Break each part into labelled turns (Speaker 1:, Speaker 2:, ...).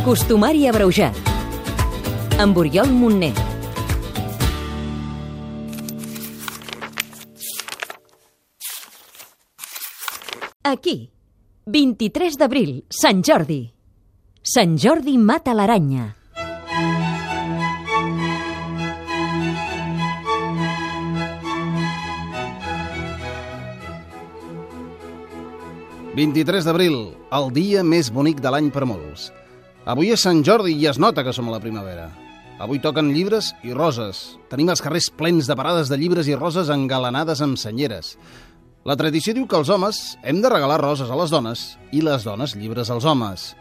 Speaker 1: Costumari abreujat. Amb Oriol Montner. Aquí, 23 d'abril, Sant Jordi. Sant Jordi mata l'aranya.
Speaker 2: 23 d'abril, el dia més bonic de l'any per molts. Avui és Sant Jordi i es nota que som a la primavera. Avui toquen llibres i roses. Tenim els carrers plens de parades de llibres i roses engalanades amb senyeres. La tradició diu que els homes hem de regalar roses a les dones i les dones llibres als homes.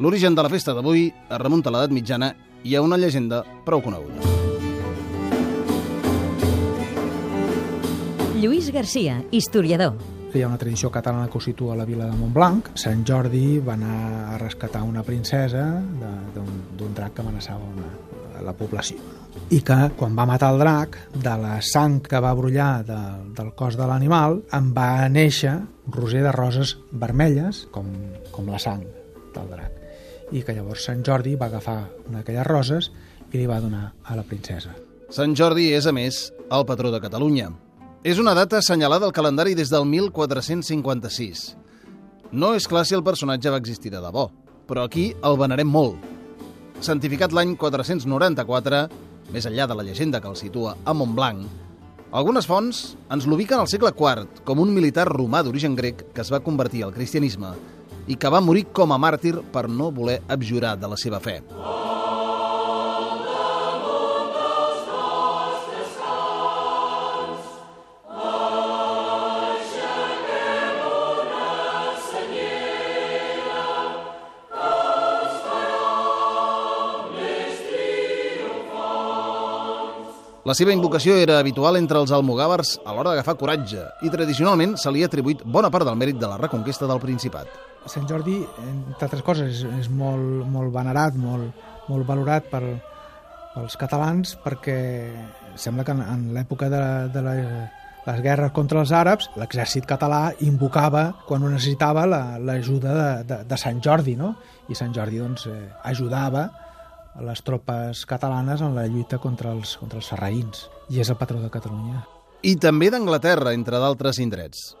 Speaker 2: L'origen de la festa d'avui es remunta a l'edat mitjana i a una llegenda prou coneguda.
Speaker 1: Lluís Garcia, historiador.
Speaker 3: Hi ha una tradició catalana que ho situa a la vila de Montblanc. Sant Jordi va anar a rescatar una princesa d'un drac que amenaçava una, la població. I que, quan va matar el drac, de la sang que va brollar de, del cos de l'animal, en va néixer roser de roses vermelles, com, com la sang del drac. I que llavors Sant Jordi va agafar una d'aquelles roses i li va donar a la princesa.
Speaker 2: Sant Jordi és, a més, el patró de Catalunya. És una data assenyalada al calendari des del 1456. No és clar si el personatge va existir de debò, però aquí el venerem molt. Santificat l'any 494, més enllà de la llegenda que el situa a Montblanc, algunes fonts ens l'ubiquen al segle IV com un militar romà d'origen grec que es va convertir al cristianisme i que va morir com a màrtir per no voler abjurar de la seva fe. La seva invocació era habitual entre els almogàvers a l'hora d'agafar coratge i tradicionalment se li ha atribuït bona part del mèrit de la reconquesta del Principat.
Speaker 3: Sant Jordi, entre altres coses, és, molt, molt venerat, molt, molt valorat per, pels catalans perquè sembla que en, en l'època de, de la, les guerres contra els àrabs, l'exèrcit català invocava, quan ho necessitava, la- l'ajuda de, de, de Sant Jordi, no? I Sant Jordi doncs, eh, ajudava a les tropes catalanes en la lluita contra els, contra els sarraïns. I és el patró de Catalunya.
Speaker 2: I també d'Anglaterra, entre d'altres indrets.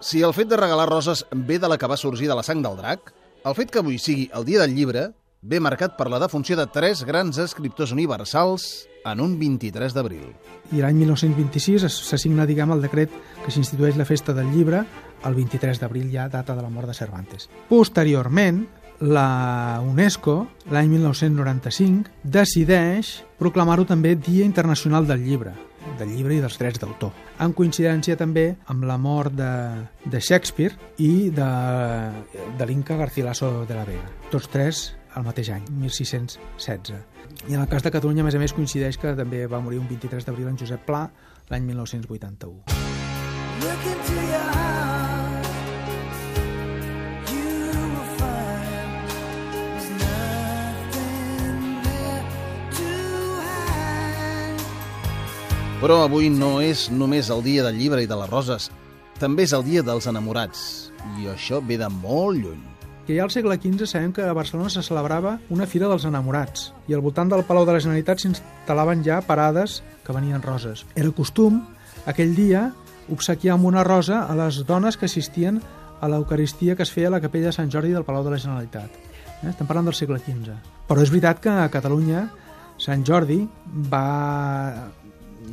Speaker 2: Si el fet de regalar roses ve de la que va sorgir de la sang del drac, el fet que avui sigui el dia del llibre ve marcat per la defunció de tres grans escriptors universals en un 23 d'abril.
Speaker 3: i l'any 1926 es- s'assigna, diguem, el decret que s'institueix la festa del llibre el 23 d'abril, ja data de la mort de Cervantes. Posteriorment, la UNESCO, l'any 1995, decideix proclamar-ho també Dia Internacional del Llibre, del llibre i dels drets d'autor, en coincidència també amb la mort de, de Shakespeare i de, de l'Inca Garcilaso de la Vega. Tots tres al mateix any, 1616. I en el cas de Catalunya, a més a més, coincideix que també va morir un 23 d'abril en Josep Pla l'any 1981.
Speaker 4: Look into your heart,
Speaker 2: Però avui no és només el dia del llibre i de les roses, també és el dia dels enamorats. I això ve de molt lluny.
Speaker 3: Que ja al segle XV sabem que a Barcelona se celebrava una fira dels enamorats i al voltant del Palau de la Generalitat s'instal·laven ja parades que venien roses. Era costum, aquell dia, obsequiar amb una rosa a les dones que assistien a l'Eucaristia que es feia a la capella de Sant Jordi del Palau de la Generalitat. Eh? Estem parlant del segle XV. Però és veritat que a Catalunya Sant Jordi va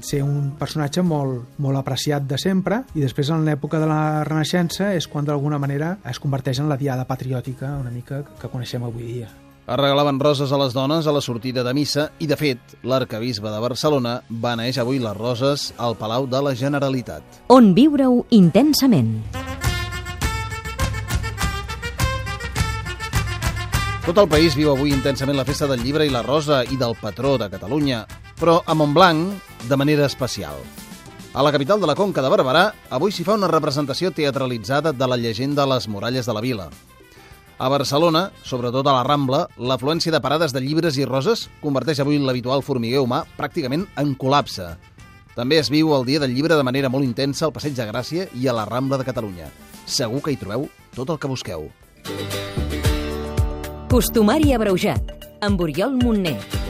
Speaker 3: ser un personatge molt, molt apreciat de sempre i després en l'època de la Renaixença és quan d'alguna manera es converteix en la diada patriòtica una mica que coneixem avui dia.
Speaker 2: Es regalaven roses a les dones a la sortida de missa i, de fet, l'arcabisbe de Barcelona beneix avui les roses al Palau de la Generalitat.
Speaker 1: On viure-ho intensament.
Speaker 2: Tot el país viu avui intensament la festa del llibre i la rosa i del patró de Catalunya, però a Montblanc de manera especial. A la capital de la Conca de Barberà, avui s'hi fa una representació teatralitzada de la llegenda a les muralles de la vila. A Barcelona, sobretot a la Rambla, l'afluència de parades de llibres i roses converteix avui l'habitual formiguer humà pràcticament en col·lapse. També es viu el dia del llibre de manera molt intensa al Passeig de Gràcia i a la Rambla de Catalunya. Segur que hi trobeu tot el que busqueu.
Speaker 1: Costumari abreujat, amb Oriol Montner.